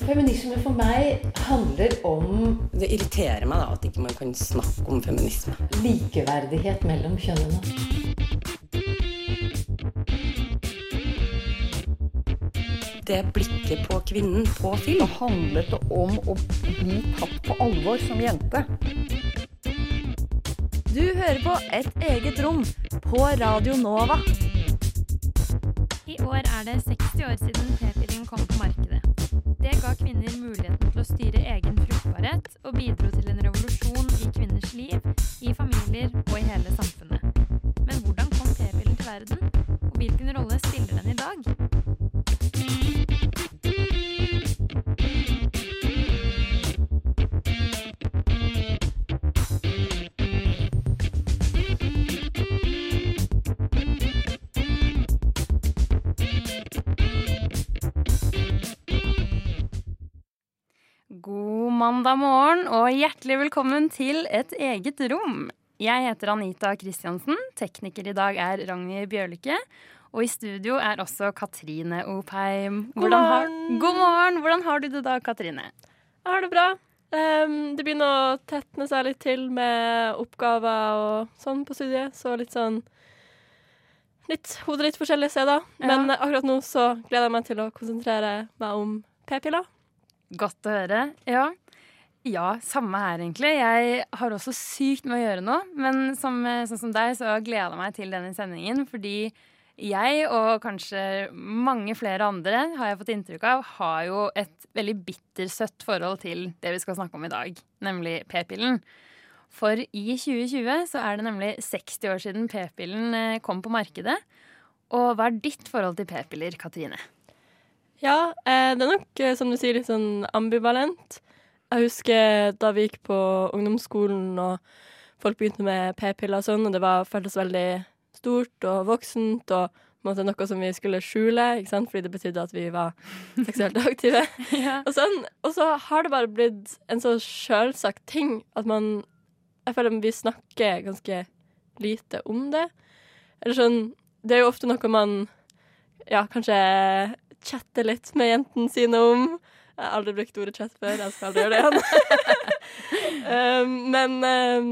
Feminisme for meg handler om Det irriterer meg da at ikke man kan snakke om feminisme. likeverdighet mellom kjønnene. Det blikket på kvinnen på film. handlet det om å bli tatt på alvor som jente. Du hører på Et eget rom på Radio Nova. I år er det 60 år siden p-pillen kom på markedet. Det ga kvinner muligheten til å styre egen fruktbarhet, og bidro til en revolusjon i kvinners liv, i familier og i hele samfunnet. Men hvordan kom p-pillen til verden, og hvilken rolle spiller mandag morgen og hjertelig velkommen til Et eget rom. Jeg heter Anita Kristiansen. Tekniker i dag er Ragnhild Bjørlykke. Og i studio er også Katrine Opheim. God har, morgen. God morgen! Hvordan har du det da, Katrine? Jeg har det bra. Um, det begynner å tetne seg litt til med oppgaver og sånn på studiet, så litt sånn Litt hodet litt forskjellig steder. Ja. Men akkurat nå så gleder jeg meg til å konsentrere meg om p-piller. Godt å høre. Ja. Ja, samme her egentlig. Jeg har også sykt med å gjøre nå. Men som, sånn som deg, så gleder jeg meg til denne sendingen. Fordi jeg, og kanskje mange flere andre, har jeg fått inntrykk av, har jo et veldig bittersøtt forhold til det vi skal snakke om i dag. Nemlig p-pillen. For i 2020 så er det nemlig 60 år siden p-pillen eh, kom på markedet. Og hva er ditt forhold til p-piller, Katrine? Ja, eh, det er nok, eh, som du sier, litt sånn ambivalent. Jeg husker da vi gikk på ungdomsskolen og folk begynte med p-piller og sånn, og det var, føltes veldig stort og voksent og måte noe som vi skulle skjule, fordi det betydde at vi var seksuelt aktive. Ja. Og, sånn, og så har det bare blitt en så sjølsagt ting at man Jeg føler vi snakker ganske lite om det. Eller sånn Det er jo ofte noe man ja, kanskje chatter litt med jentene sine om. Jeg har aldri brukt ordet chat før, jeg skal aldri gjøre det igjen. um, men um,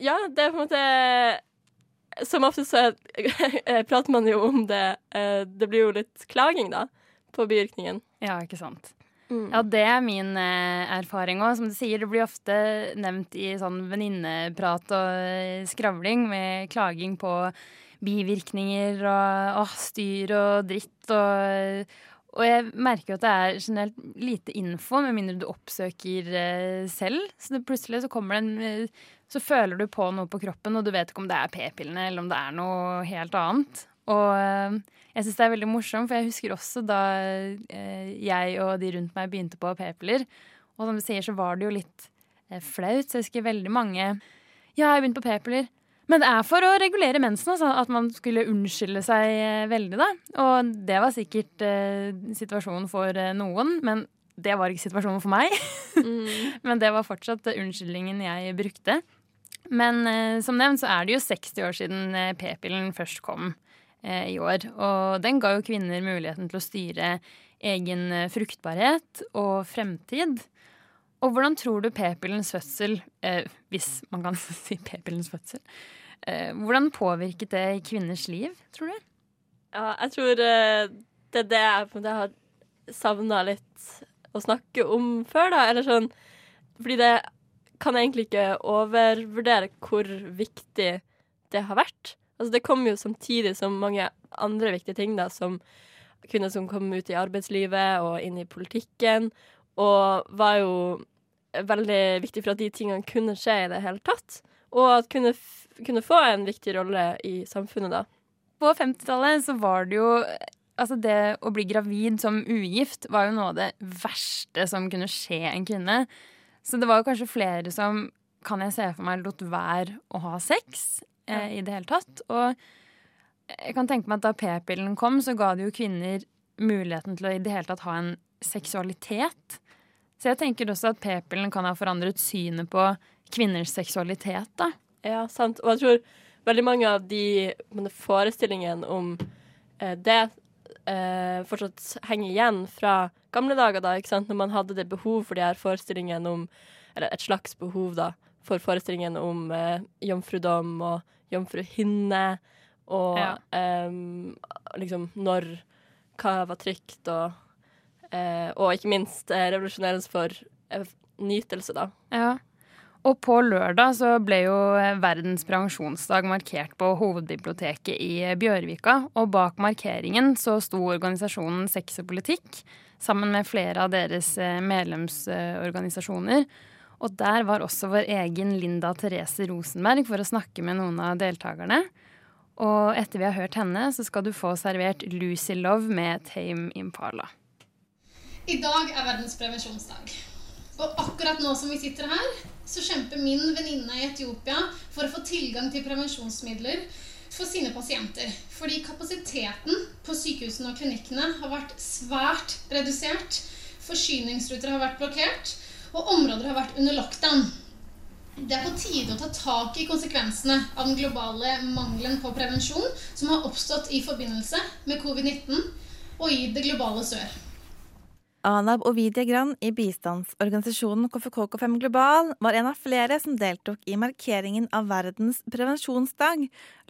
ja, det er på en måte Som ofte så er- prater man jo om det. uh, det blir jo litt klaging, da, på bivirkningen. Ja, ikke sant. Mm. Ja, det er min eh, erfaring òg. Som du sier, det blir ofte nevnt i sånn venninneprat og eh, skravling med klaging på bivirkninger og åh, styr og dritt og og jeg merker at det er generelt lite info, med mindre du oppsøker eh, selv. Så plutselig så kommer det en eh, Så føler du på noe på kroppen, og du vet ikke om det er p-pillene eller om det er noe helt annet. Og eh, jeg syns det er veldig morsomt, for jeg husker også da jeg og de rundt meg begynte på p-piller. Og som du sier, så var det jo litt flaut. Så jeg husker veldig mange Ja, jeg har begynt på p-piller. Men det er for å regulere mensen, altså. At man skulle unnskylde seg eh, veldig, da. Og det var sikkert eh, situasjonen for eh, noen, men det var ikke situasjonen for meg. men det var fortsatt eh, unnskyldningen jeg brukte. Men eh, som nevnt så er det jo 60 år siden eh, p-pillen først kom i år. Og den ga jo kvinner muligheten til å styre egen fruktbarhet og fremtid. Og hvordan tror du p-pillens fødsel, eh, hvis man kan si p-pillens fødsel, eh, hvordan påvirket det kvinners liv, tror du? Ja, jeg tror eh, det er det jeg har savna litt å snakke om før, da. Eller sånn Fordi det kan jeg egentlig ikke overvurdere hvor viktig det har vært. Altså, det kom jo samtidig som mange andre viktige ting, da, som kvinner som kom ut i arbeidslivet og inn i politikken, og var jo veldig viktig for at de tingene kunne skje i det hele tatt. Og at kunne, kunne få en viktig rolle i samfunnet, da. På 50-tallet så var det jo Altså det å bli gravid som ugift var jo noe av det verste som kunne skje en kvinne. Så det var jo kanskje flere som, kan jeg se for meg, lot være å ha sex eh, i det hele tatt. Og jeg kan tenke meg at da p-pillen kom, så ga det jo kvinner muligheten til å i det hele tatt ha en seksualitet. Så jeg tenker også at p-pillen kan ha forandret synet på kvinners seksualitet, da. Ja, sant. Og jeg tror veldig mange av de forestillingene om eh, det eh, fortsatt henger igjen fra gamle dager, da, ikke sant? når man hadde det behov for de her forestillingene om Eller et slags behov, da, for forestillingen om eh, jomfrudom og jomfruhinne, og Ja. em, liksom når hva var trygt, og, eh, og ikke minst eh, revolusjonerende for eh, nytelse, da. Ja. Og på lørdag så ble jo Verdens prevensjonsdag markert på hovedbiblioteket i Bjørvika. Og bak markeringen så sto organisasjonen Sex og politikk sammen med flere av deres eh, medlemsorganisasjoner. Og der var også vår egen Linda Therese Rosenberg for å snakke med noen av deltakerne. Og etter vi har hørt henne, så skal du få servert Lucy Love med Tame Impala. I dag er verdens prevensjonsdag. Og akkurat nå som vi sitter her, så kjemper min venninne i Etiopia for å få tilgang til prevensjonsmidler for sine pasienter. Fordi kapasiteten på sykehusene og klinikkene har vært svært redusert. Forsyningsruter har vært blokkert, og områder har vært under lockdown. Det er på tide å ta tak i konsekvensene av den globale mangelen på prevensjon som har oppstått i forbindelse med covid-19 og i det globale sør. Anab Ovidia Gran i bistandsorganisasjonen KFKK5 Global var en av flere som deltok i markeringen av verdens prevensjonsdag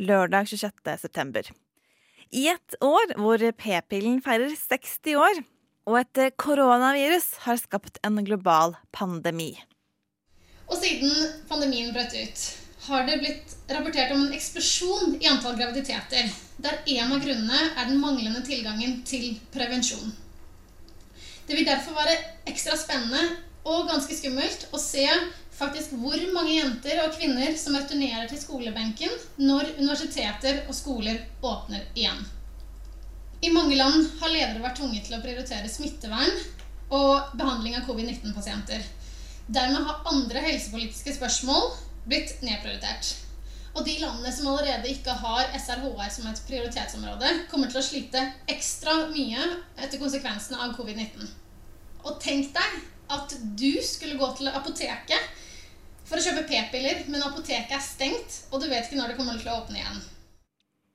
lørdag 26. september. I et år hvor p-pillen feirer 60 år, og et koronavirus har skapt en global pandemi. Og siden pandemien brøt ut, har det blitt rapportert om en eksplosjon i antall graviditeter, der en av grunnene er den manglende tilgangen til prevensjon. Det vil derfor være ekstra spennende og ganske skummelt å se faktisk hvor mange jenter og kvinner som returnerer til skolebenken når universiteter og skoler åpner igjen. I mange land har ledere vært tvunget til å prioritere smittevern og behandling av covid-19-pasienter. Dermed har andre helsepolitiske spørsmål blitt nedprioritert. Og de landene som allerede ikke har SRHR som et prioritetsområde, kommer til å slite ekstra mye etter konsekvensene av covid-19. Og tenk deg at du skulle gå til apoteket for å kjøpe p-piller, men apoteket er stengt, og du vet ikke når det kommer til å åpne igjen.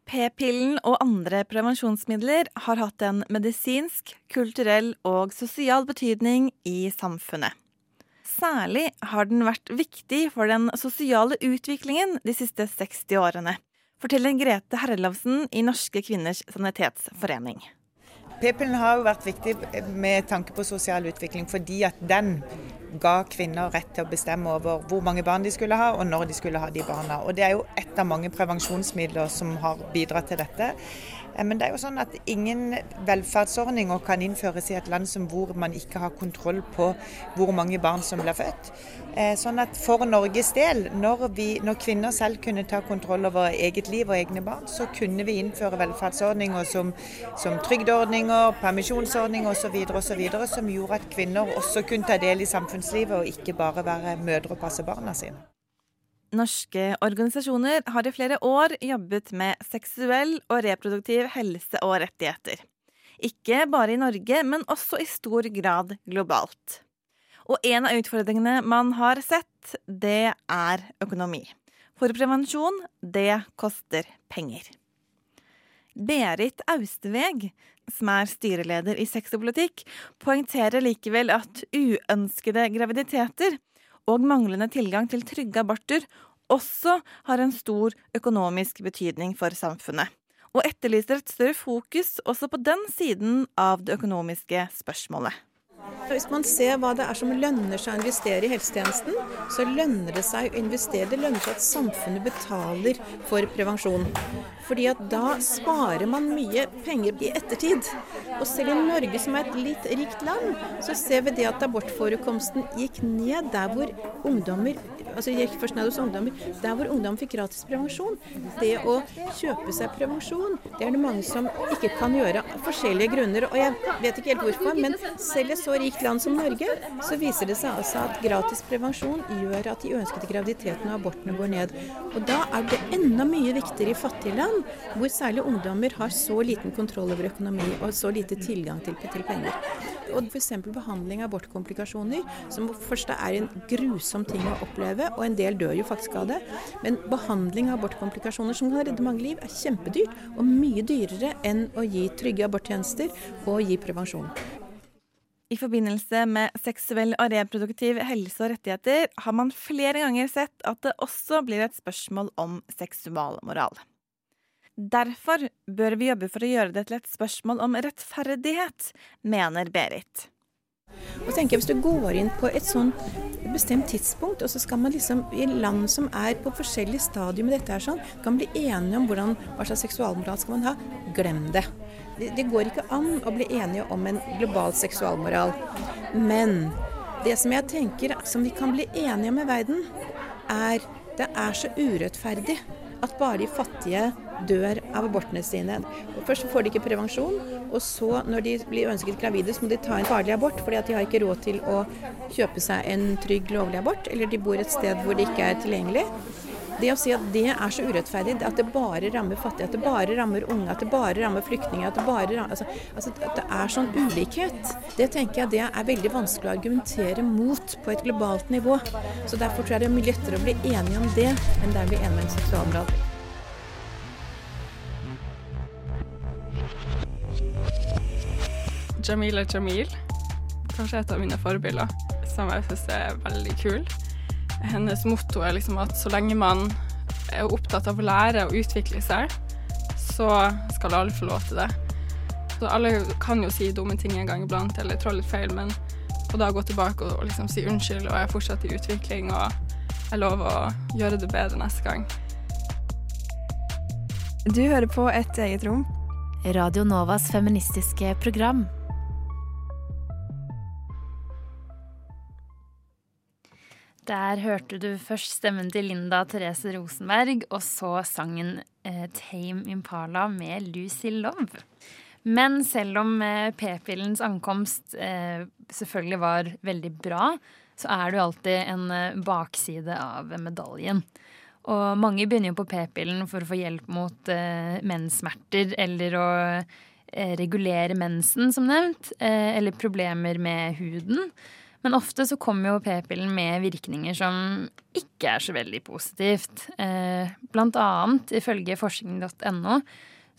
P-pillen og andre prevensjonsmidler har hatt en medisinsk, kulturell og sosial betydning i samfunnet. Særlig har den vært viktig for den sosiale utviklingen de siste 60 årene, forteller Grete Herrelavsen i Norske kvinners sanitetsforening. P-pillen har jo vært viktig med tanke på sosial utvikling, fordi at den ga kvinner rett til å bestemme over hvor mange barn de skulle ha, og når de skulle ha de barna. Og Det er jo ett av mange prevensjonsmidler som har bidratt til dette. Men det er jo sånn at ingen velferdsordninger kan innføres i et land som hvor man ikke har kontroll på hvor mange barn som blir født. Sånn at For Norges del, når, vi, når kvinner selv kunne ta kontroll over eget liv og egne barn, så kunne vi innføre velferdsordninger som, som trygdeordninger, permisjonsordninger osv. som gjorde at kvinner også kunne ta del i samfunnslivet og ikke bare være mødre og passe barna sine. Norske organisasjoner har i flere år jobbet med seksuell og reproduktiv helse og rettigheter. Ikke bare i Norge, men også i stor grad globalt. Og en av utfordringene man har sett, det er økonomi. For prevensjon, det koster penger. Berit Austeveg, som er styreleder i Sex og politikk, poengterer likevel at uønskede graviditeter og manglende tilgang til trygge aborter også har en stor økonomisk betydning for samfunnet, og etterlyser et større fokus også på den siden av det økonomiske spørsmålet. Hvis man ser hva det er som lønner seg å investere i helsetjenesten, så lønner det seg å investere. Det lønner seg at samfunnet betaler for prevensjon. Fordi at da sparer man mye penger i ettertid. Og selv i Norge, som er et litt rikt land, så ser vi det at abortforekomsten gikk ned der hvor ungdommer altså gikk først ned hos ungdommer, der hvor ungdom fikk gratis prevensjon. Det å kjøpe seg prevensjon, det er det mange som ikke kan gjøre av forskjellige grunner. Og jeg vet ikke helt hvorfor, men selv i et så rikt land som Norge, så viser det seg altså at gratis prevensjon gjør at de uønskede graviditetene og abortene går ned. Og da er det enda mye viktigere i fattige land, hvor særlig ungdommer har så liten kontroll over økonomi og så lite tilgang til, til penger. Og f.eks. behandling av abortkomplikasjoner, som først er en grusom ting å oppleve, og en del dør jo faktisk av det. Men behandling av abortkomplikasjoner som kan redde mange liv, er kjempedyrt, og mye dyrere enn å gi trygge aborttjenester og gi prevensjon. I forbindelse med seksuell og reproduktiv helse og rettigheter har man flere ganger sett at det også blir et spørsmål om seksualmoral. Derfor bør vi jobbe for å gjøre det til et spørsmål om rettferdighet, mener Berit. Og tenker jeg Hvis du går inn på et sånn bestemt tidspunkt, og så skal man liksom i land som er på forskjellige stadier med dette her sånn, kan bli enige om hvordan, hva slags seksualmoral skal man ha, glem det. det. Går ikke an å bli enige om en global seksualmoral. Men det som jeg tenker som vi kan bli enige om i verden, er det er så urettferdig at bare de fattige dør av abortene sine. Først får de ikke prevensjon, og så når de blir ønsket gravide, så må de ta en farlig abort fordi de har ikke råd til å kjøpe seg en trygg, lovlig abort, eller de bor et sted hvor det ikke er tilgjengelig. Det å si at det er så urettferdig, at det bare rammer fattige, at det bare rammer unge, at det bare rammer flyktninger, at det bare rammer, altså, altså, at det er sånn ulikhet, det tenker jeg det er veldig vanskelig å argumentere mot på et globalt nivå. Så Derfor tror jeg det er mye lettere å bli enige om det enn det er å bli enige om seksualmoral. Jamila Jamil. Kanskje et av mine forbilder, som jeg syns er veldig kul. Hennes motto er liksom at så lenge man er opptatt av å lære og utvikle seg, så skal alle få lov til det. Så alle kan jo si dumme ting en gang iblant eller trå litt feil, men å da gå tilbake og liksom si unnskyld og jeg er fortsatt i utvikling og jeg lover å gjøre det bedre neste gang. Du hører på Et eget rom. Radio Novas feministiske program. Der hørte du først stemmen til Linda Therese Rosenberg, og så sangen eh, Tame Impala med Lucy Love. Men selv om eh, p-pillens ankomst eh, selvfølgelig var veldig bra, så er det jo alltid en eh, bakside av medaljen. Og mange begynner jo på p-pillen for å få hjelp mot eh, menssmerter eller å eh, regulere mensen, som nevnt, eller problemer med huden. Men ofte så kommer jo p-pillen med virkninger som ikke er så veldig positivt. Eh, blant annet, ifølge forskning.no,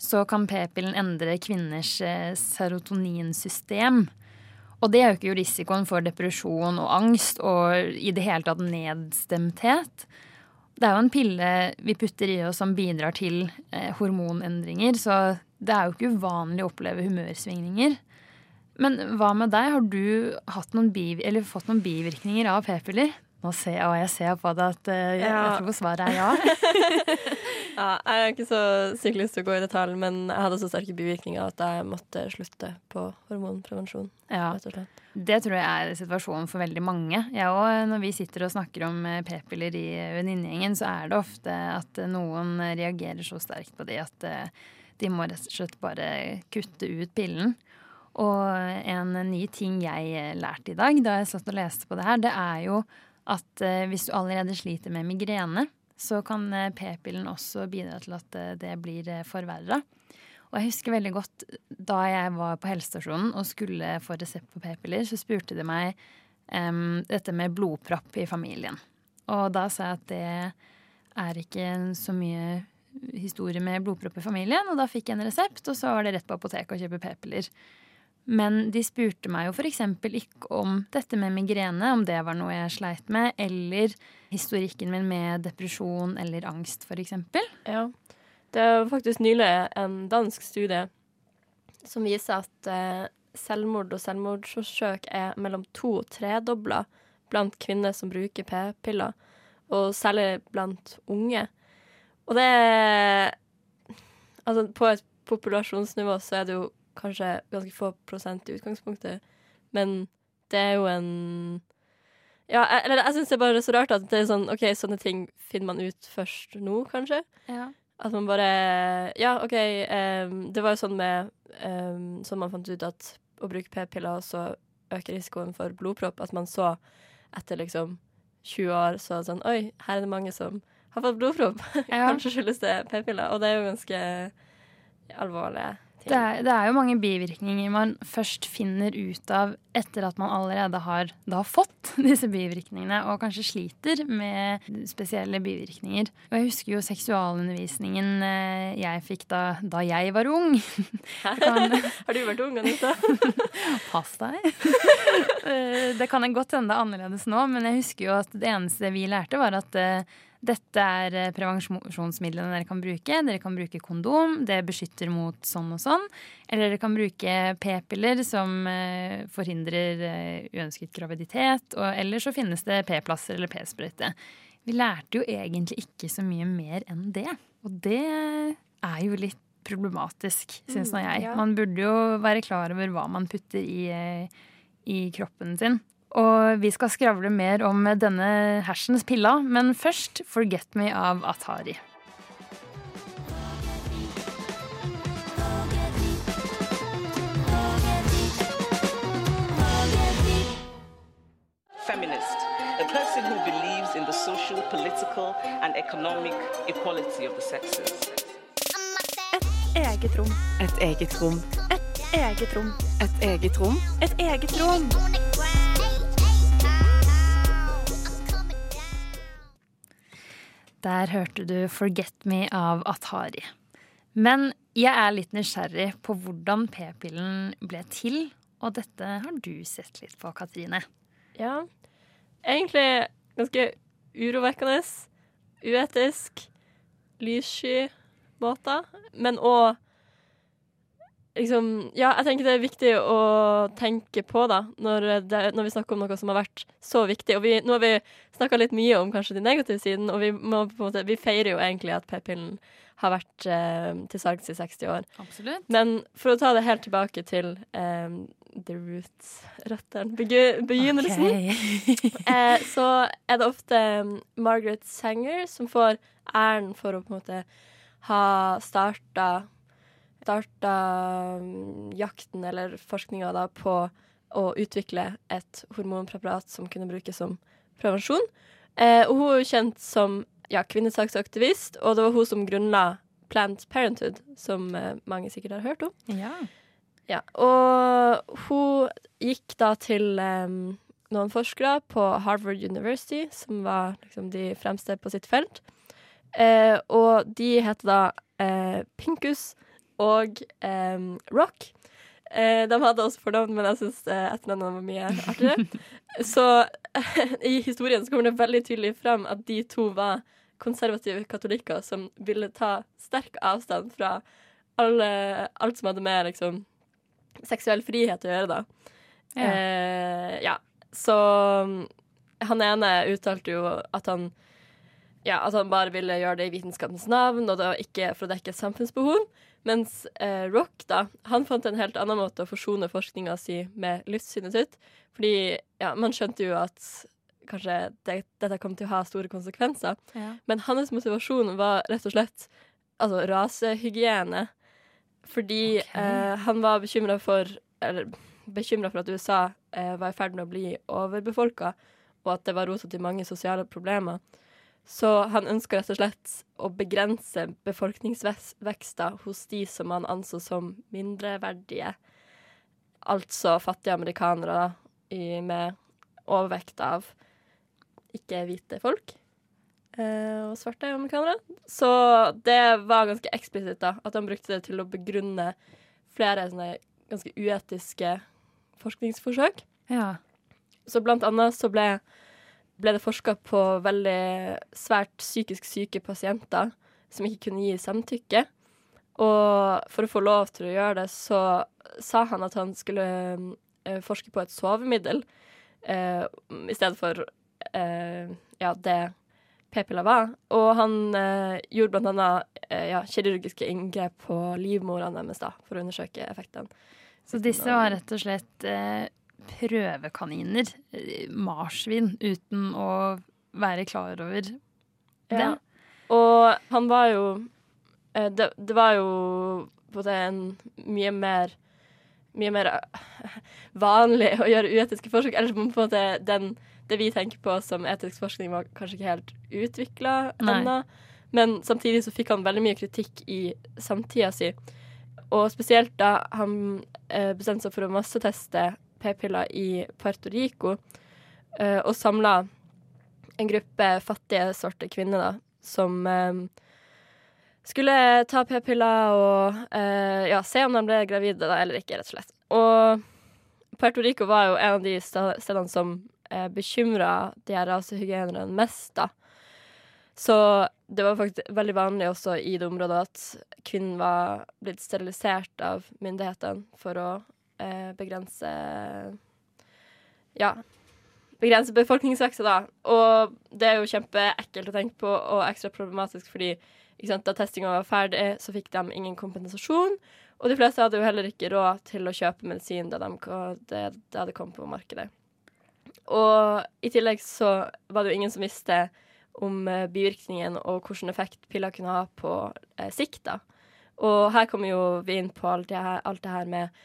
så kan p-pillen endre kvinners eh, serotoninsystem. Og det øker jo risikoen for depresjon og angst og i det hele tatt nedstemthet. Det er jo en pille vi putter i oss som bidrar til eh, hormonendringer, så det er jo ikke uvanlig å oppleve humørsvingninger. Men hva med deg? Har du noen fått noen bivirkninger av p-piller? Nå ser jeg, og jeg ser på det at uh, jeg, ja. jeg tror svaret er ja. ja. Jeg har ikke så sykt lyst til å gå i detalj, men jeg hadde så sterke bivirkninger at jeg måtte slutte på hormonprevensjon. Ja. Det tror jeg er situasjonen for veldig mange. Jeg også, når vi sitter og snakker om eh, p-piller i venninnegjengen, så er det ofte at noen reagerer så sterkt på det at de må rett og slett bare kutte ut pillen. Og en ny ting jeg lærte i dag da jeg satt og leste på det her, det er jo at eh, hvis du allerede sliter med migrene, så kan eh, p-pillen også bidra til at eh, det blir eh, forverra. Og jeg husker veldig godt da jeg var på helsestasjonen og skulle få resept på p-piller, så spurte de meg um, dette med blodpropp i familien. Og da sa jeg at det er ikke så mye historie med blodpropp i familien, og da fikk jeg en resept, og så var det rett på apoteket å kjøpe p-piller. Men de spurte meg jo f.eks. ikke om dette med migrene, om det var noe jeg sleit med, eller historikken min med depresjon eller angst, f.eks. Ja. Det er faktisk nylig en dansk studie som viser at eh, selvmord og selvmordsforsøk er mellom to- og tredobla blant kvinner som bruker p-piller, og særlig blant unge. Og det er Altså, på et populasjonsnivå så er det jo kanskje ganske få prosent i utgangspunktet, men det er jo en ja, eller jeg syns det er bare så rart at det er sånn OK, sånne ting finner man ut først nå, kanskje. Ja. At man bare Ja, OK, um, det var jo sånn med um, Sånn man fant ut at å bruke p-piller også øker risikoen for blodpropp. At man så etter liksom 20 år så sånn Oi, her er det mange som har fått blodpropp. Ja. Kanskje skyldes det p-piller. Og det er jo ganske alvorlige Det er, det er jo mange bivirkninger man først finner ut av etter at man allerede har da fått disse bivirkningene, og kanskje sliter med spesielle bivirkninger. Og jeg husker jo seksualundervisningen eh, jeg fikk da, da jeg var ung. Kan... har du vært ung, Anita? Pass deg. Eh, det kan godt hende er annerledes nå, men jeg husker jo at det eneste vi lærte, var at eh, dette er eh, prevensjonsmidlene dere kan bruke. Dere kan bruke kondom, det beskytter mot sånn og sånn. Eller dere kan bruke p-piller som eh, forhindrer eh, uønsket graviditet. Og, eller så finnes det p-plasser eller p-sprøyte. Vi lærte jo egentlig ikke så mye mer enn det. Og det er jo litt problematisk, syns nå jeg. Man burde jo være klar over hva man putter i, i kroppen sin. Og vi skal skravle mer om denne hersens pilla, men først Forget Me av Atari. Feminist, a person who believes in the social, political and economic equality of the sexes. Et eget rom. Et eget rom. Et eget rom. Et eget rom. Et eget rom. Der hørte du 'Forget Me' av Atari. Men jeg er litt nysgjerrig på hvordan p-pillen ble til, og dette har du sett litt på, Katrine. Ja. Egentlig ganske urovekkende, uetisk, lyssky måter. Men òg liksom Ja, jeg tenker det er viktig å tenke på, da, når, det, når vi snakker om noe som har vært så viktig. Og vi, nå har vi snakka litt mye om kanskje de negative sidene, og vi, må, på en måte, vi feirer jo egentlig at p-pillen har vært eh, til salgs i 60 år. Absolutt. Men for å ta det helt tilbake til eh, the roots, røttene, begynnelsen, okay. eh, så er det ofte um, Margaret Sanger som får æren for å på en måte ha starta starta um, jakten eller forskninga da på å utvikle et hormonpreparat som kunne brukes som prevensjon. Eh, og hun er kjent som ja, kvinnesaksaktivist, og det var hun som grunnla Planned Parenthood, som eh, mange sikkert har hørt om. Ja. Ja, og hun gikk da til eh, noen forskere på Harvard University, som var liksom de fremste på sitt felt. Eh, og de heter da eh, Pinkus og um, Rock. Eh, de hadde også fornavn, men jeg syns eh, etternavnene var mye artigere. så i historien så kommer det veldig tydelig frem at de to var konservative katolikker som ville ta sterk avstand fra alle, alt som hadde med liksom seksuell frihet å gjøre, da. Ja. Eh, ja. Så han ene uttalte jo at han ja, at han bare ville gjøre det i vitenskapens navn, og da ikke for å dekke samfunnsbehov. Mens eh, Rock da, han fant en helt annen måte å forsone forskninga si med livssynet sitt. Fordi ja, man skjønte jo at kanskje det, dette kom til å ha store konsekvenser. Ja. Men hans motivasjon var rett og slett altså rasehygiene. Fordi eh, han var bekymra for Eller bekymra for at USA eh, var i ferd med å bli overbefolka, og at det var rota til mange sosiale problemer. Så han ønska rett og slett å begrense befolkningsveksten hos de som han anså som mindreverdige. Altså fattige amerikanere i, med overvekt av ikke-hvite folk. Eh, og svarte amerikanere. Så det var ganske eksplisitt, da, at han brukte det til å begrunne flere sånne ganske uetiske forskningsforsøk. Ja. Så blant annet så ble, ble det forska på veldig svært psykisk syke pasienter som ikke kunne gi samtykke. Og for å få lov til å gjøre det, så sa han at han skulle eh, forske på et sovemiddel eh, i stedet for eh, ja, det p-piller var. Og han eh, gjorde blant annet eh, ja, kirurgiske inngrep på livmorene deres da, for å undersøke effektene. Så disse var rett og slett eh, prøvekaniner. eh, Marsvin, uten å være klar over det. Ja. Og han var jo eh, det, det var jo på en mye mer Mye mer eh, vanlig å gjøre uetiske forsøk. Eller på en måte den, det vi tenker på som etisk forskning, var kanskje ikke helt utvikla ennå. Men samtidig så fikk han veldig mye kritikk i samtida si. og spesielt da han bestemte seg for å masseteste p-piller i Puerto Rico, eh, og samla en gruppe fattige, svarte kvinner da, som eh, skulle ta p-piller og eh, ja, se om de ble gravide da, eller ikke, rett og slett. Og Puerto Rico var jo en av de stedene som eh, bekymra de her rasehygienerne mest, da. Så det var faktisk veldig vanlig også i det området at kvinnen var blitt sterilisert av myndighetene for å eh, begrense Ja. Begrense befolkningsveksten, da. Og det er jo kjempeekkelt å tenke på, og ekstra problematisk fordi sant, da testinga var ferdig, så fikk de ingen kompensasjon. Og de fleste hadde jo heller ikke råd til å kjøpe medisin da, de, det, det, hadde kommet kom på markedet. Og i tillegg så var det jo ingen som visste om eh, bivirkningen og hvilken effekt piller kunne ha på eh, sikt. da. Og her kommer jo vi inn på alt det her, alt det her med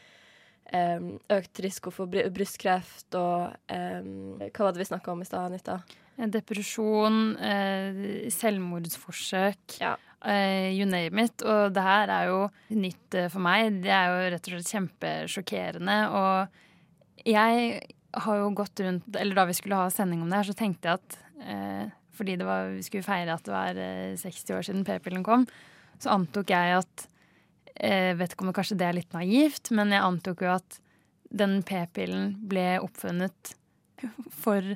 økt risiko for bry- brystkreft og Hva var det vi snakka om i stad, Anita? Depresjon, eh, selvmordsforsøk, Uh, you name it. Og det her er jo nytt uh, for meg. Det er jo rett og slett kjempesjokkerende. Og jeg har jo gått rundt Eller da vi skulle ha sending om det her, så tenkte jeg at uh, fordi det var, vi skulle feire at det var eh, 60 år siden p-pillen kom, så antok jeg at eh, Vet ikke om det kanskje det er litt naivt, men jeg antok jo at den p-pillen ble oppfunnet for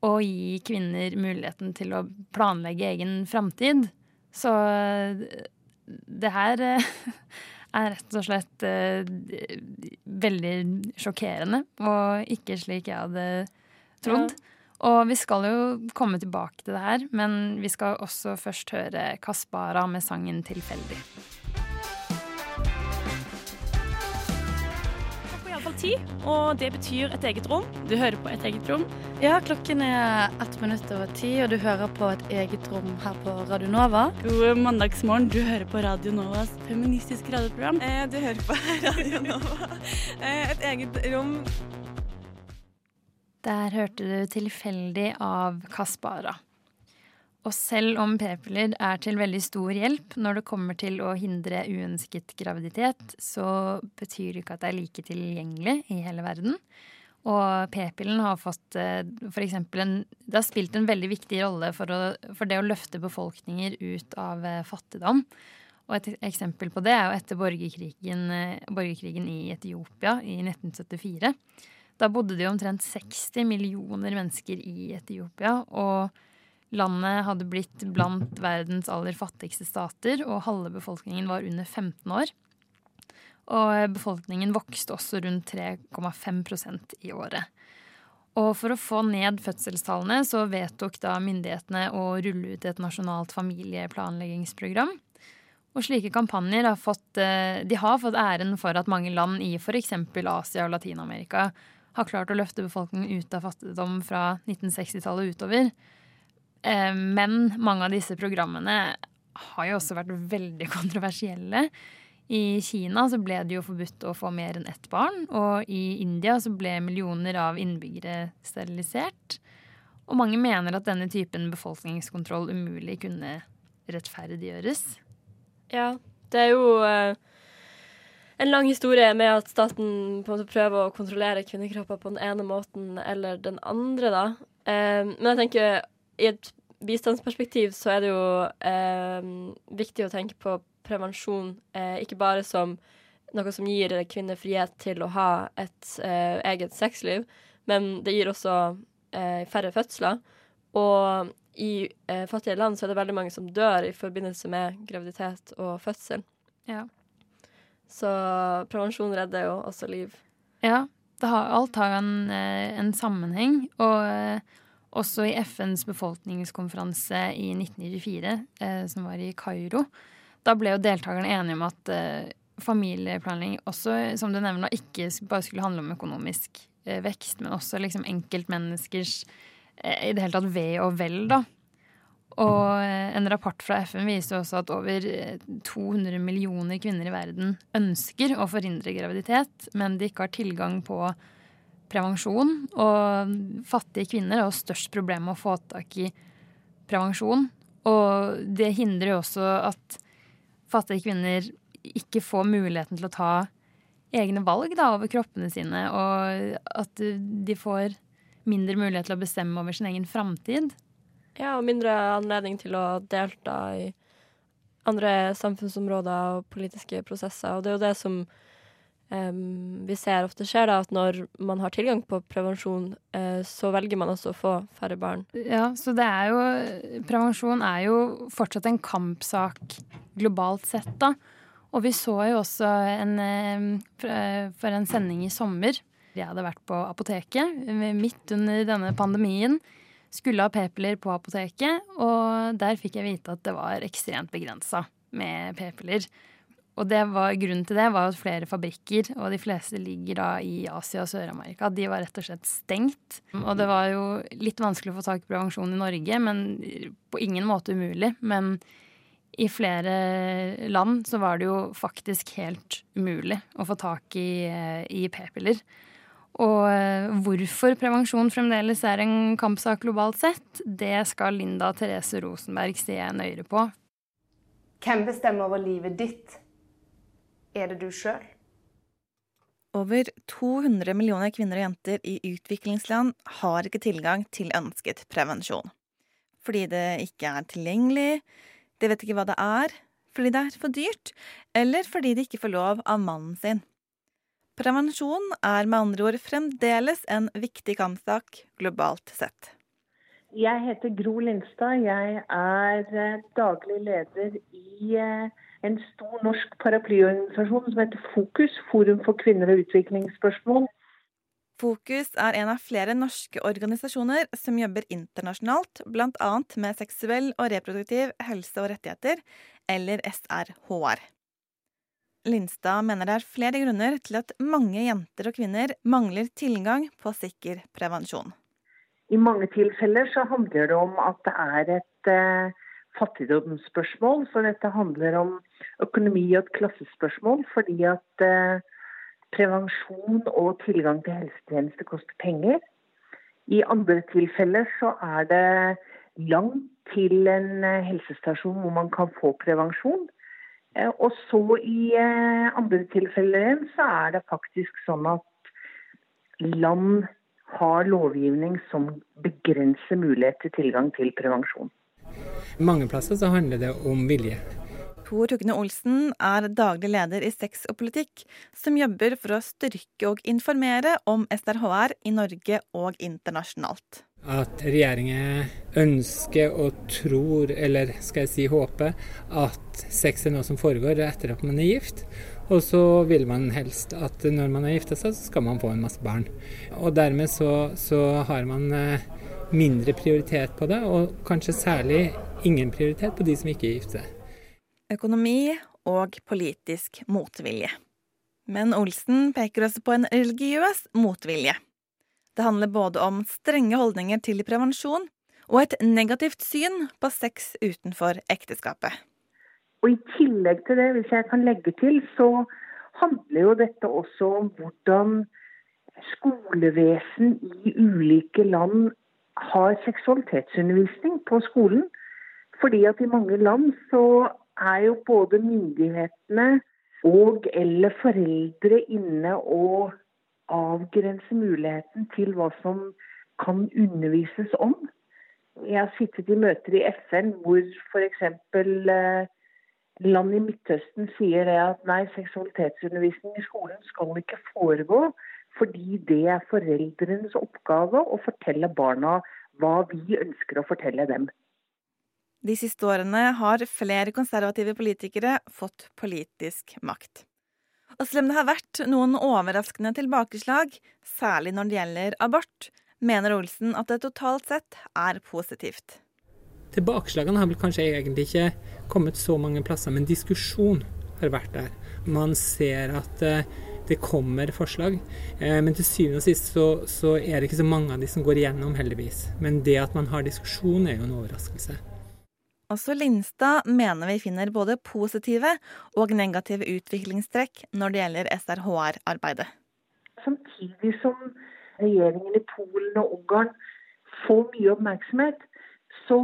å gi kvinner muligheten til å planlegge egen framtid. Så eh, det her eh, er rett og slett veldig sjokkerende, og ikke slik jeg hadde trodd. Og vi skal jo komme tilbake til det her, men vi skal også først høre Kaspara med sangen 'Tilfeldig'. Iallfall ti, og det betyr et eget rom. Du hører på Et eget rom. Ja, klokken er ett minutt over ti, og du hører på et eget rom her på Radio Nova. God mandagsmorgen. Du hører på Radio Novas feministiske radioprogram. Eh, du hører på Radio Nova. Eh, et eget rom. Der hørte du 'Tilfeldig' av Kaspara. Og selv om p-piller er til veldig stor hjelp når det kommer til å hindre uønsket graviditet, så betyr det ikke at det er like tilgjengelig i hele verden. Og p-pillen har fått eh, for eksempel en Det har spilt en veldig viktig rolle for, å, for det å løfte befolkninger ut av eh, fattigdom. Og et eksempel på det er jo etter borgerkrigen, eh, borgerkrigen i Etiopia i 1974. Da bodde det jo omtrent 60 millioner mennesker i Etiopia, og landet hadde blitt blant verdens aller fattigste stater, og halve befolkningen var under 15 år. Og befolkningen vokste også rundt 3,5% i året. Og for å få ned fødselstallene så vedtok da myndighetene å rulle ut et nasjonalt familieplanleggingsprogram. Og slike kampanjer har fått, eh, har fått æren for at mange land i f.eks. Asia og Latin-Amerika har klart å løfte befolkningen ut av fattigdom fra 1960-tallet utover. Eh, Men mange av disse programmene har jo også vært veldig kontroversielle. I Kina så ble det jo forbudt å få mer enn ett barn, og i India så ble millioner av innbyggere sterilisert. Og mange mener at denne typen befolkningskontroll umulig kunne rettferdiggjøres. Ja, det er jo eh, en lang historie med at staten på en måte prøver å kontrollere kvinnekropper på den ene måten eller den andre, da. Eh, men jeg tenker i et bistandsperspektiv så er det jo eh, viktig å tenke på prevensjon, eh, ikke bare som noe som gir kvinner frihet til å ha et eh, eget sexliv, men det gir også eh, færre fødsler. Og i eh, fattige land så er det veldig mange som dør i forbindelse med graviditet og fødsel. Ja. Så prevensjon redder jo også liv. Ja, det har, alt har en, eh, en sammenheng. Og også i FNs befolkningskonferanse i 1994, eh, som var i Kairo, da ble jo deltakerne enige om at eh, familieplanlegging også, som du nevner, ikke bare skulle handle om økonomisk eh, vekst, men også liksom enkeltmenneskers eh, i det hele tatt ve og vel, da. Og eh, en rapport fra FN viser også at over eh, 200 millioner kvinner i verden ønsker å forhindre graviditet, men de ikke har tilgang på prevensjon. Og fattige kvinner har størst problem med å få tak i prevensjon. Og det hindrer jo også at fattige kvinner ikke får muligheten til å ta egne valg da, over kroppene sine, og at de får mindre mulighet til å bestemme over sin egen framtid. Ja, og mindre anledning til å delta i andre samfunnsområder og politiske prosesser. Og det er jo det som um, vi ser ofte skjer, da, at når man har tilgang på prevensjon, uh, så velger man også å få færre barn. Ja, så det er jo Prevensjon er jo fortsatt en kampsak globalt sett, da. Og vi så jo også en, for en sending i sommer. Jeg hadde vært på apoteket midt under denne pandemien. Skulle ha p-piller på apoteket, og der fikk jeg vite at det var ekstremt begrensa med p-piller. Og var, grunnen til det var at flere fabrikker, og de fleste ligger da i Asia og Sør-Amerika, de var rett og slett stengt. Og det var jo litt vanskelig å få tak i prevensjon i Norge, men på ingen måte umulig. Men i flere land så var det jo faktisk helt umulig å få tak i, i p-piller. Og eh, hvorfor prevensjon fremdeles er en kampsak globalt sett, det skal Linda Therese Rosenberg se nøyere på. Hvem bestemmer over livet ditt? Er det du sjøl? Over 200 millioner kvinner og jenter i utviklingsland har ikke tilgang til ønsket prevensjon. Fordi det ikke er tilgjengelig, de vet ikke hva det er, fordi det er for dyrt, eller fordi de ikke får lov av mannen sin. Prevensjon er med andre ord fremdeles en viktig kampsak globalt sett. Jeg heter Gro Lindstad. Jeg er eh, daglig leder i eh, en stor norsk paraplyorganisasjon som heter Fokus, Forum for kvinner og utviklingsspørsmål. Fokus er en av flere norske organisasjoner som jobber internasjonalt, bl.a. med seksuell og reproduktiv helse og rettigheter, eller SRHR. Lindstad mener det er flere grunner til at mange jenter og kvinner mangler tilgang på sikker prevensjon. I mange tilfeller så handler det om at det er et eh, fattigdomsspørsmål. for dette handler om økonomi og et klassespørsmål. Fordi at eh, prevensjon og tilgang til helsetjenester koster penger. I andre tilfeller så er det langt til en eh, helsestasjon hvor man kan få prevensjon. Eh, og så i andre tilfeller så er det faktisk sånn at land har lovgivning som begrenser mulighet til tilgang til prevensjon. Mange plasser så handler det om vilje. Tor Tugne Olsen er daglig leder i Sex og politikk, som jobber for å styrke og informere om SRHR i Norge og internasjonalt. At regjeringen ønsker og tror, eller skal jeg si håper, at sex er noe som foregår etter at man er gift. Og så vil man helst at når man har gifta seg, så skal man få en masse barn. Og dermed så, så har man eh, mindre prioritet på det, og kanskje særlig ingen prioritet på de som ikke er gifte økonomi og politisk motvilje. Men Olsen peker også på en religiøs motvilje. Det handler både om strenge holdninger til prevensjon og et negativt syn på sex utenfor ekteskapet. Og I tillegg til det, hvis jeg kan legge til, så handler jo dette også om hvordan skolevesen i ulike land har seksualitetsundervisning på skolen. Fordi at i mange land så er jo både myndighetene og eller foreldre inne og avgrenser muligheten til hva som kan undervises om. Jeg har sittet i møter i FN hvor f.eks. Eh, land i Midtøsten sier det at nei, seksualitetsundervisning i skolen skal ikke foregå, fordi det er foreldrenes oppgave å fortelle barna hva vi ønsker å fortelle dem. De siste årene har flere konservative politikere fått politisk makt. Og selv om det har vært noen overraskende tilbakeslag, særlig når det gjelder abort, mener Olsen at det totalt sett er positivt. Tilbakeslagene har vel kanskje egentlig ikke kommet så mange plasser, men diskusjon har vært der. Man ser at eh, det kommer forslag, eh, men til syvende og sist så, så er det ikke så mange av de som går igjennom, heldigvis. Men det at man har diskusjon, er jo en overraskelse. Også Lindstad mener vi finner både positive og negative utviklingstrekk når det gjelder SRHR-arbeidet. Samtidig som regjeringen i Polen og Ungarn får mye oppmerksomhet, så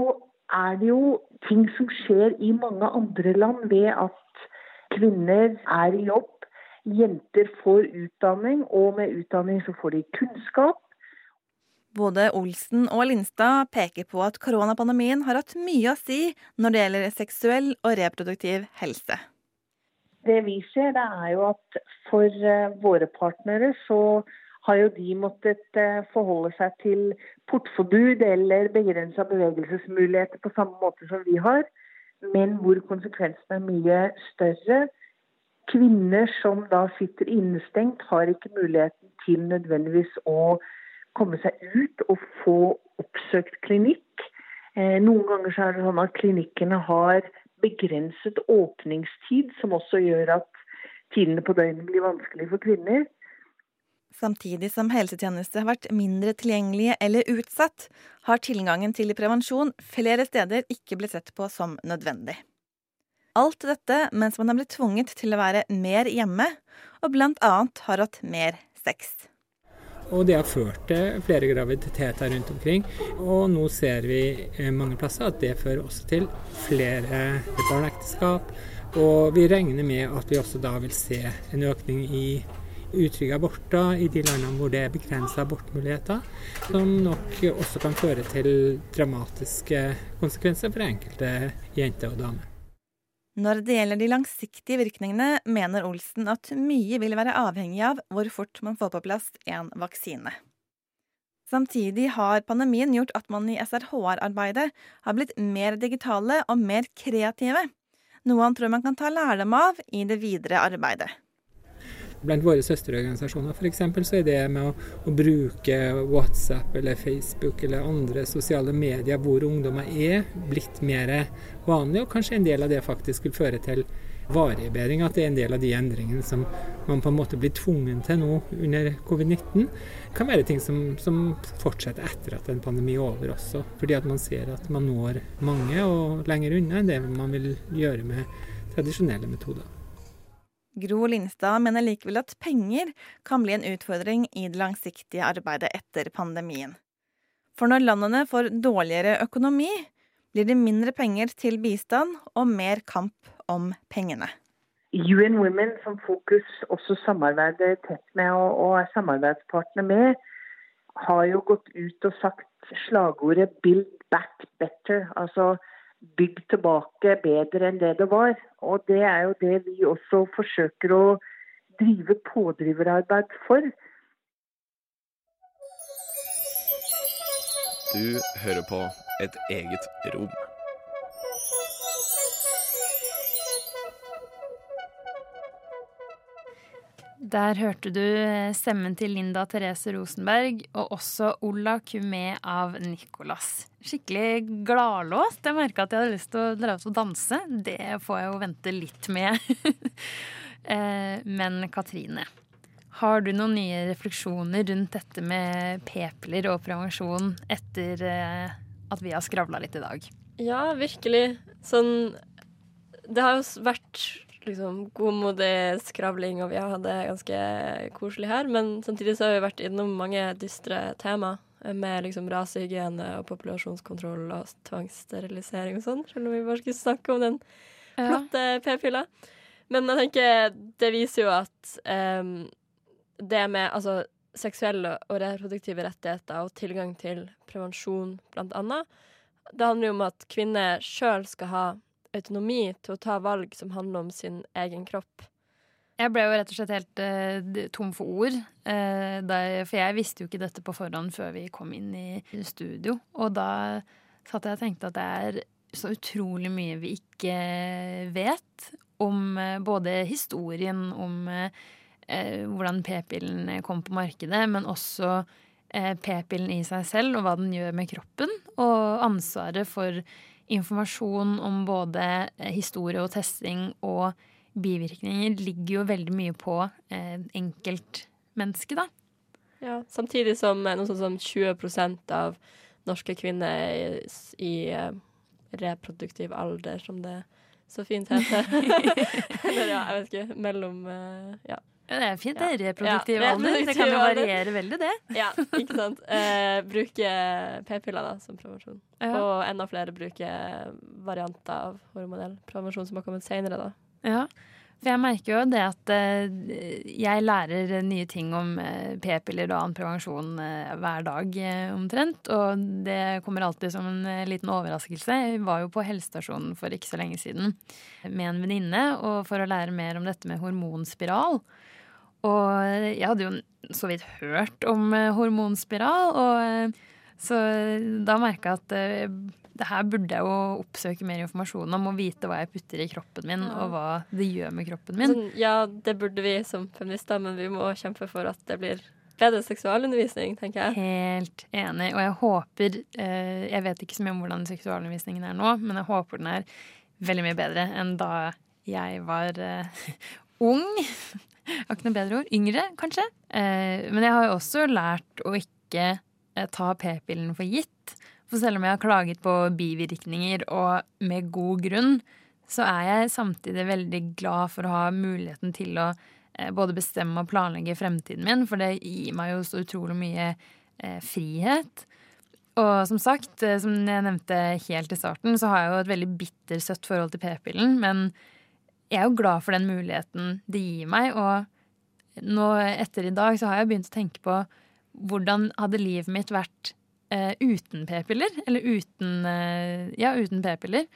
er det jo ting som skjer i mange andre land ved at kvinner er i jobb. Jenter får utdanning, og med utdanning så får de kunnskap. Både Olsen og Lindstad peker på at koronapandemien har hatt mye å si når det gjelder seksuell og reproduktiv helse. Det vi ser, det er jo at for eh, våre partnere så har jo de måttet eh, forholde seg til portforbud eller begrensa bevegelsesmuligheter på samme måte som vi har, men hvor konsekvensene er mye større. Kvinner som da sitter innestengt, har ikke muligheten til nødvendigvis å komme seg ut og få oppsøkt klinikk. Eh, noen ganger er det sånn at klinikkene har begrenset åpningstid, som også gjør at tidene på døgnet blir vanskelig for kvinner. Samtidig som helsetjenester har vært mindre tilgjengelige eller utsatt, har tilgangen til prevensjon flere steder ikke blitt sett på som nødvendig. Alt dette mens man har blitt tvunget til å være mer hjemme, og annet har hatt mer sex. Og det har ført til flere graviditeter rundt omkring. Og nå ser vi eh, mange plasser at det fører også til flere barneekteskap. Og vi regner med at vi også da vil se en økning i utrygge aborter i de landene hvor det er begrensa abortmuligheter, som nok også kan føre til dramatiske konsekvenser for enkelte jenter og damer. Når det gjelder de langsiktige virkningene, mener Olsen at mye vil være avhengig av hvor fort man får på plass en vaksine. Samtidig har pandemien gjort at man i SRHR-arbeidet har blitt mer digitale og mer kreative, noe han tror man kan ta lærdom av i det videre arbeidet. Blant våre søsterorganisasjoner f.eks. så er det med å, å, bruke WhatsApp eller Facebook eller andre sosiale medier hvor ungdommer er, blitt mer vanlig. Og kanskje en del av det faktisk vil føre til varig bedring. At det er en del av de endringene som man på en måte blir tvungen til nå under covid-19. kan være ting som, som, fortsetter etter at en pandemi er over også. Fordi at man ser at man når mange og lenger unna enn det man vil gjøre med tradisjonelle metoder. Gro Lindstad mener likevel at penger kan bli en utfordring i det langsiktige arbeidet etter pandemien. For når landene får dårligere økonomi, blir det mindre penger til bistand og mer kamp om pengene. UN Women, som Fokus også samarbeider tett med og er samarbeidspartner med, har jo gått ut og sagt slagordet 'build back better'. Altså bygg tilbake bedre enn det det var. Og det er jo det vi også forsøker å drive pådriverarbeid for. Du hører på Et eget rom. Der hørte du eh, stemmen til Linda Therese Rosenberg og også Ola Kumé av Nicolas. Skikkelig gladlåst. Jeg merka at jeg hadde lyst til å dra ut og danse. Det får jeg jo vente litt med. Eh, men Katrine, har du noen nye refleksjoner rundt dette med p-piller og prevensjon etter eh, at vi har skravla litt i dag? Ja, virkelig. Sånn Det har jo vært liksom godmodig skravling, og vi har hatt det ganske koselig her. Men samtidig så har vi vært innom mange dystre tema med liksom rasehygiene og populasjonskontroll og tvangssterilisering og sånn, selv om vi bare skulle snakke om den flotte ja. p-pilla. Men jeg tenker det viser jo at um, det med altså seksuelle og reproduktive rettigheter og tilgang til prevensjon, blant annet, det handler jo om at kvinner sjøl skal ha autonomi til å ta valg som handler om sin egen kropp. Jeg ble jo rett og slett helt uh, tom for ord. Uh, der, for jeg visste jo ikke dette på forhånd før vi kom inn i studio. Og da satt jeg og tenkte at det er så utrolig mye vi ikke vet om uh, både historien, om hvordan p-pillen kom på markedet, men også p-pillen i seg selv og hva den gjør med kroppen, og ansvaret for informasjon om både eh, historie og testing og bivirkninger ligger jo veldig mye på eh, enkeltmennesket, da. Ja, samtidig som eh, noe sånt som 20% av norske kvinner i, i uh, reproduktiv alder, som det så fint heter. Eller ja, jeg vet ikke. Mellom ja. Ja, det er fint, det. Reproduktiv ja, alder. Det kan jo variere veldig, det. ja, ikke sant. Eh, bruke p-piller da, som prevensjon. Ja. Og enda flere bruker varianter av hormonell prevensjon som har kommet senere, da. Ja, For jeg merker jo det at eh, jeg lærer nye ting om eh, p-piller og annen prevensjon eh, hver dag omtrent. Og det kommer alltid som en liten overraskelse. Jeg var jo på helsestasjonen for ikke så lenge siden med en venninne for å lære mer om dette med hormonspiral. Og jeg hadde jo så vidt hørt om eh, hormonspiral, og eh, så da merka jeg at eh, det her burde jeg jo oppsøke mer informasjon om og vite hva jeg putter i kroppen min, og hva det gjør med kroppen min. Sånn, ja, det burde vi som feminister, men vi må kjempe for at det blir bedre seksualundervisning, tenker jeg. Helt enig. Og jeg håper eh, Jeg vet ikke så mye om hvordan seksualundervisningen er nå, men jeg håper den er veldig mye bedre enn da jeg var ung. Har ikke noe bedre ord. Yngre, kanskje. Eh, men jeg har jo også lært å ikke eh, ta p-pillen for gitt. For selv om jeg har klaget på bivirkninger, og med god grunn, så er jeg samtidig veldig glad for å ha muligheten til å eh, både bestemme og planlegge fremtiden min, for det gir meg jo så utrolig mye frihet. Og som sagt, som jeg nevnte helt i starten, så har jeg jo et veldig bittersøtt forhold til p-pillen, men jeg er jo glad for den muligheten det gir meg, og nå etter i dag så har jeg begynt å tenke på hvordan hadde livet mitt vært eh, uten p-piller? Eller uten eh, Ja, uten p-piller.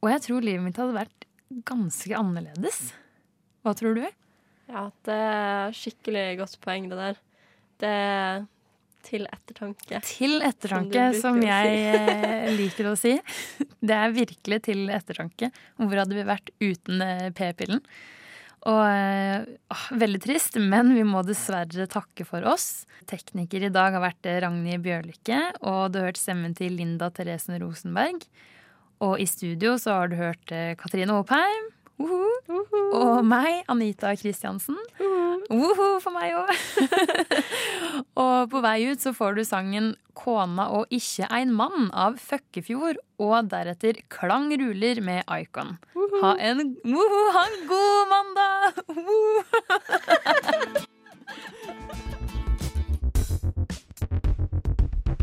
Og jeg tror livet mitt hadde vært ganske annerledes. Hva tror du? Ja, det er skikkelig godt poeng, det der. Det til ettertanke. Til ettertanke, Som som, jeg si. eh, liker å si. Det er virkelig til ettertanke. Hvor hadde vi vært uten eh, p-pillen? Og eh, åh, Veldig trist, men vi må dessverre takke for oss. Tekniker i dag har vært Ragnhild Bjørlykke, og du har hørt stemmen til Linda Theresen Rosenberg. Og i studio så har du hørt eh, -huh. Uh -huh. Og meg, Anita Kristiansen. Uhu for meg òg. og på vei ut så får du sangen 'Kona og ikkje ein mann' av Føkkefjord, og deretter 'Klang ruler' med Icon. Ha en, uhu, ha en god mandag!